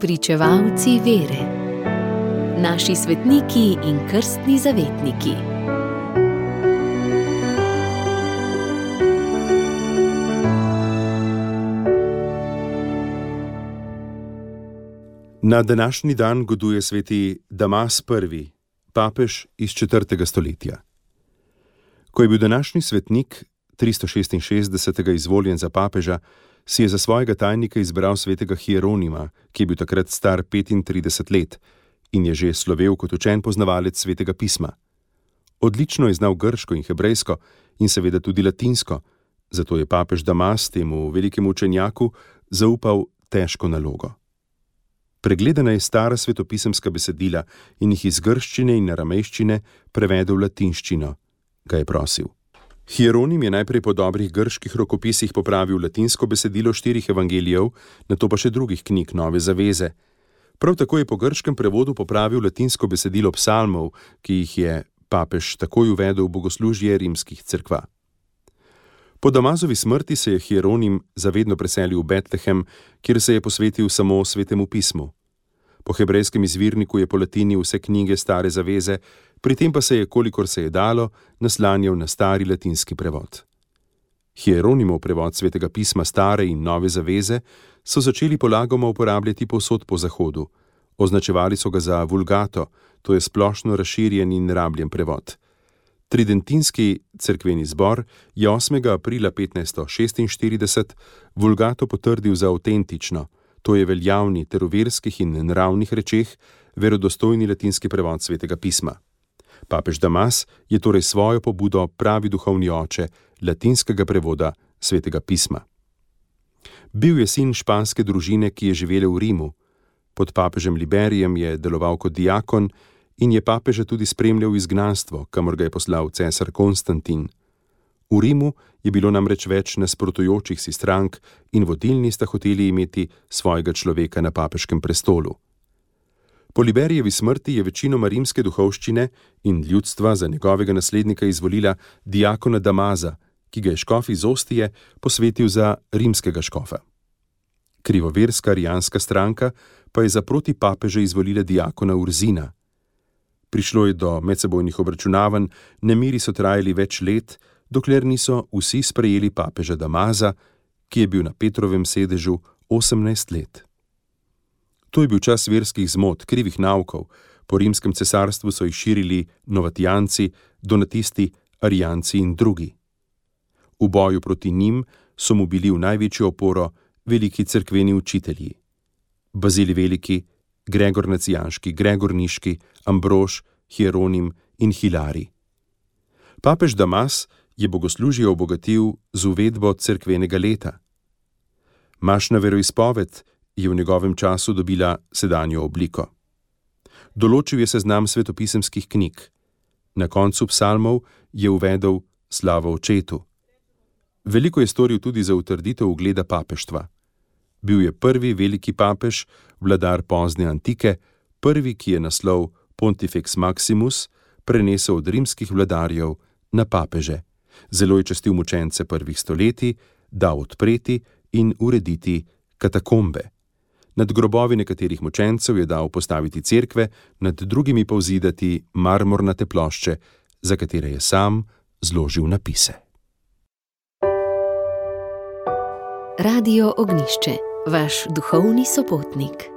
Pričevalci vere, naši svetniki in krstni zavetniki. Na današnji dan goduje sveti Damas I, papež iz 4. stoletja. Ko je bil današnji svetnik 366. izvoljen za papeža, si je za svojega tajnika izbral svetega Hieronima, ki je bil takrat star 35 let in je že slovel kot učen poznavalec svetega pisma. Odlično je znal grško in hebrejsko in seveda tudi latinsko, zato je papež Damas temu velikemu učenjaku zaupal težko nalogo. Pregledana je stara svetopisemska besedila in jih iz grščine in aramejščine prevedel v latinščino, ga je prosil. Hieronim je najprej po dobrih grških rokopisih popravil latinsko besedilo štirih evangelijev, na to pa še drugih knjig Nove Zaveze. Prav tako je po grškem prevodu popravil latinsko besedilo psalmov, ki jih je papež takoj uvedel v bogoslužje rimskih crkva. Po Damazovi smrti se je Hieronim zavedno preselil v Betlehem, kjer se je posvetil samo svetemu pismu. Po hebrejskem izvirniku je po latini vse knjige stare zaveze, pri tem pa se je, kolikor se je dalo, naslanjal na stari latinski prevod. Hieronimov prevod svetega pisma stare in nove zaveze so začeli polagoma uporabljati posod po zahodu. Označevali so ga za vulgato, to je splošno razširjen in rabljen prevod. Tridentinski cerkveni zbor je 8. aprila 1546 vulgato potrdil za avtentično, to je veljavni ter v verskih in naravnih rečeh verodostojni latinski prevod svetega pisma. Papež Damas je torej svojo pobudo pravi duhovni oče latinskega prevoda svetega pisma. Bil je sin španske družine, ki je živela v Rimu. Pod papežem Liberijem je deloval kot diakon in je papeža tudi spremljal izgnanstvo, kamor ga je poslal cesar Konstantin. V Rimu je bilo namreč več nasprotujočih si strank in vodilni sta hoteli imeti svojega človeka na papeškem prestolu. Po Liberijevi smrti je večinoma rimske duhovščine in ljudstva za njegovega naslednika izvolila diakona Damaza, ki ga je škof iz Ostije posvetil za rimskega škofa. Krivoverska arijanska stranka pa je za proti papeže izvolila diakona Urzina. Prišlo je do medsebojnih obračunavanj, nemiri so trajali več let, dokler niso vsi sprejeli papeža Damaza, ki je bil na Petrovem sedežu 18 let. To je bil čas verskih zmot, krivih naukov, po rimskem cesarstvu so jih širili novatijanci, donatisti, arijanci in drugi. V boju proti njim so mu bili v največjo oporo veliki cerkveni učitelji: Bazili Veliki, Gregor Nacijanski, Gregor Niški, Ambrož, Hieronim in Hilari. Papež Damas je bogoslužje obogatil z uvedbo cerkvenega leta. Mašna veroizpoved je v njegovem času dobila sedanjo obliko. Določil je seznam svetopisemskih knjig, na koncu psalmov je uvedel slavo očetu. Veliko je storil tudi za utrditev ugleda papeštva. Bil je prvi veliki papež, vladar pozne antike, prvi, ki je naslov Pontifex Maximus prenesel od rimskih vladarjev na papeže. Zelo je častil mučence prvih stoletij, dal odpreti in urediti katakombe. Nad grobovi nekaterih mučencev je dal postaviti cerkve, nad drugimi pa vzidati marmornate plošče, za katere je sam zložil napise. Radio Ognišče, vaš duhovni sopotnik.